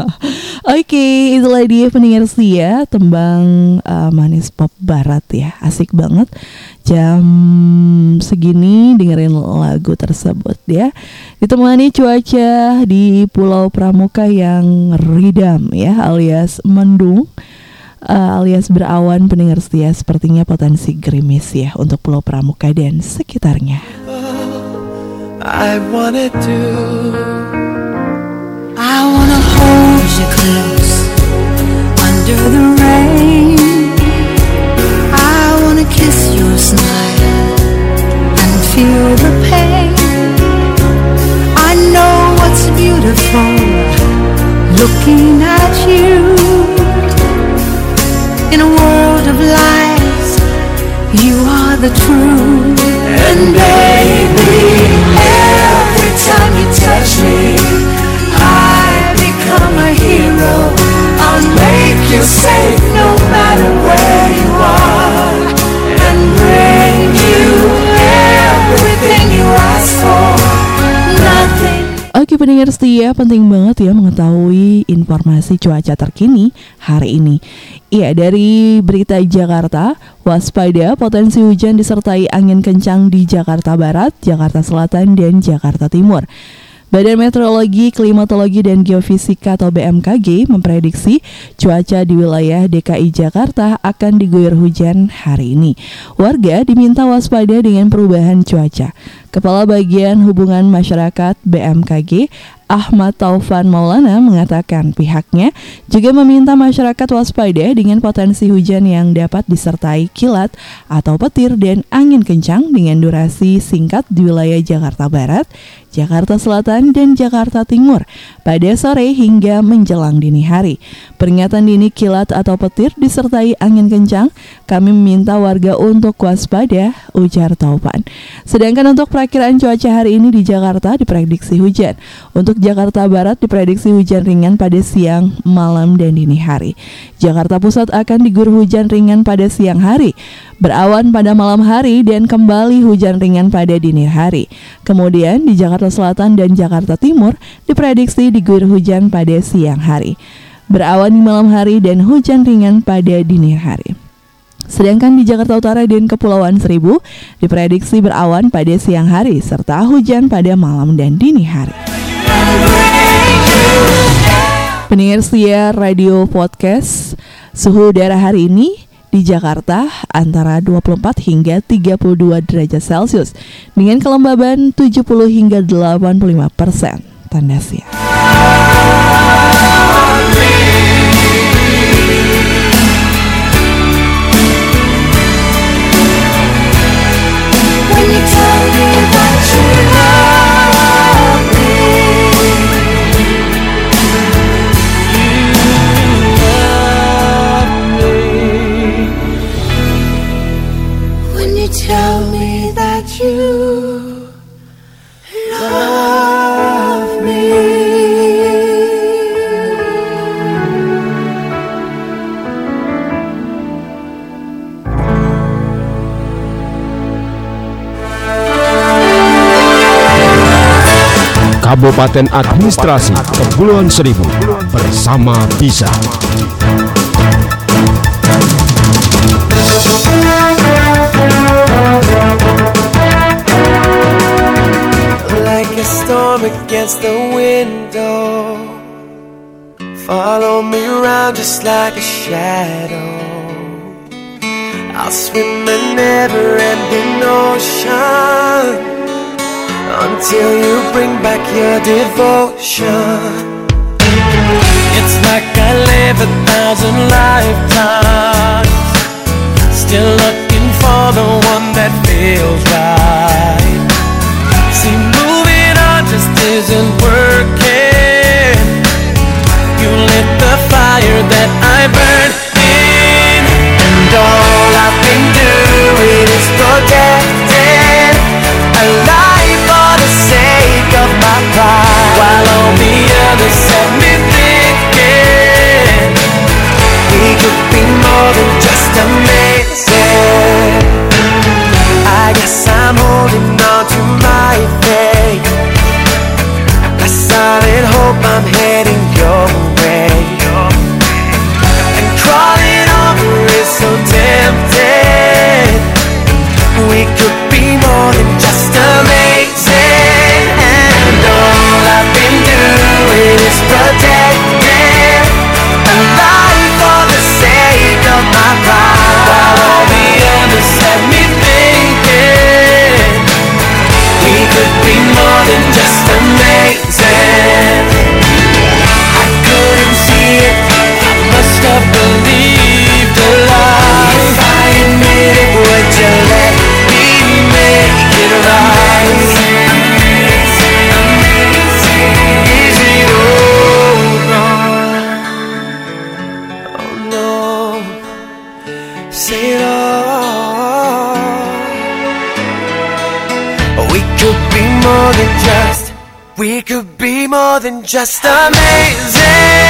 Oke, itulah dia pendengar setia tembang uh, manis pop barat ya, asik banget. Jam segini dengerin lagu tersebut ya. Ditemani cuaca di Pulau Pramuka yang ridam ya, alias mendung. Uh, alias berawan pendengar setia sepertinya potensi gerimis ya untuk Pulau Pramuka dan sekitarnya. I wanna do. I wanna hold you close under the rain. I wanna kiss your smile and feel the pain. I know what's beautiful looking at you. In a world of lies, you are the truth. And baby, every time you touch me, I become a hero. I'll make you safe no matter where you are. Oke pendengar setia, penting banget ya mengetahui informasi cuaca terkini hari ini. Iya, dari berita Jakarta, waspada potensi hujan disertai angin kencang di Jakarta Barat, Jakarta Selatan, dan Jakarta Timur. Badan Meteorologi, Klimatologi, dan Geofisika atau BMKG memprediksi cuaca di wilayah DKI Jakarta akan diguyur hujan hari ini. Warga diminta waspada dengan perubahan cuaca. Kepala Bagian Hubungan Masyarakat BMKG Ahmad Taufan Maulana mengatakan pihaknya juga meminta masyarakat waspada dengan potensi hujan yang dapat disertai kilat atau petir dan angin kencang dengan durasi singkat di wilayah Jakarta Barat, Jakarta Selatan, dan Jakarta Timur pada sore hingga menjelang dini hari. Peringatan dini kilat atau petir disertai angin kencang, kami meminta warga untuk waspada, ujar Taufan. Sedangkan untuk perakiraan cuaca hari ini di Jakarta diprediksi hujan. Untuk Jakarta Barat diprediksi hujan ringan pada siang, malam, dan dini hari. Jakarta Pusat akan diguyur hujan ringan pada siang hari, berawan pada malam hari, dan kembali hujan ringan pada dini hari. Kemudian di Jakarta Selatan dan Jakarta Timur diprediksi diguyur hujan pada siang hari, berawan di malam hari, dan hujan ringan pada dini hari. Sedangkan di Jakarta Utara dan Kepulauan Seribu diprediksi berawan pada siang hari serta hujan pada malam dan dini hari. Pendengar radio podcast, suhu udara hari ini di Jakarta antara 24 hingga 32 derajat Celcius dengan kelembaban 70 hingga 85 persen. Tanda Kabupaten Administrasi Kepulauan Seribu bersama Bisa. like a storm against the window. Follow me around just like a shadow. I'll swim the never ending ocean until you bring back your devotion. It's like I live a thousand lifetimes, still looking for the one that feels right. See, moving on just isn't working. You lit the fire that I burn in, and all I'm holding on to my faith. A silent hope I'm heading your way. And crawling over is so tempting. We could be more than just amazing. And all I've been doing is protecting could be more than just, we could be more than just amazing.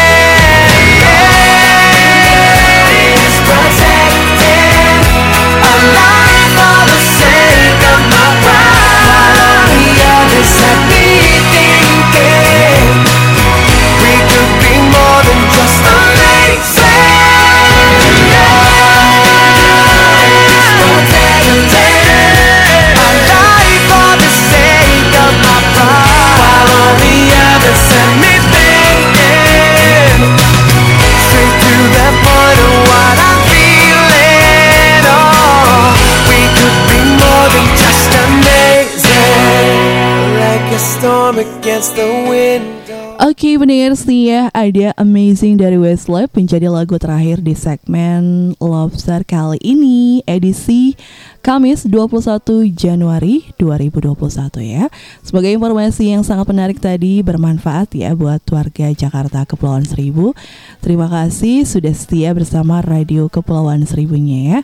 Oke pendengar setia ada Amazing dari Westlife menjadi lagu terakhir di segmen Lobster kali ini edisi Kamis 21 Januari 2021 ya. Sebagai informasi yang sangat menarik tadi bermanfaat ya buat warga Jakarta Kepulauan Seribu. Terima kasih sudah setia bersama Radio Kepulauan Seribunya ya.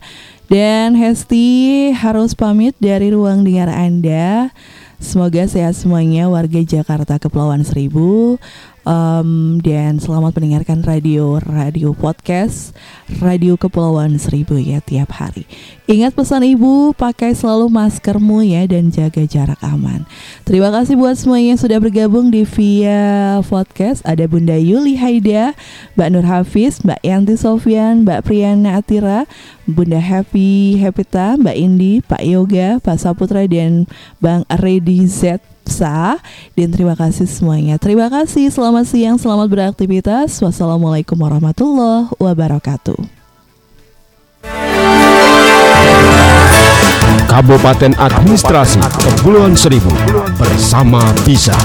Dan Hesti harus pamit dari ruang dengar Anda Semoga sehat semuanya warga Jakarta Kepulauan Seribu Em, dan selamat mendengarkan radio radio podcast radio Kepulauan Seribu ya tiap hari. Ingat pesan ibu, pakai selalu maskermu ya dan jaga jarak aman. Terima kasih buat semuanya yang sudah bergabung di via podcast. Ada Bunda Yuli Haida, Mbak Nur Hafiz, Mbak Yanti Sofian, Mbak Priyana Atira, Bunda Happy Hepita, Mbak Indi, Pak Yoga, Pak Saputra dan Bang Redi Z Ipsa dan terima kasih semuanya. Terima kasih. Selamat siang, selamat beraktivitas. Wassalamualaikum warahmatullahi wabarakatuh. Kabupaten Administrasi Kepulauan Seribu bersama bisa.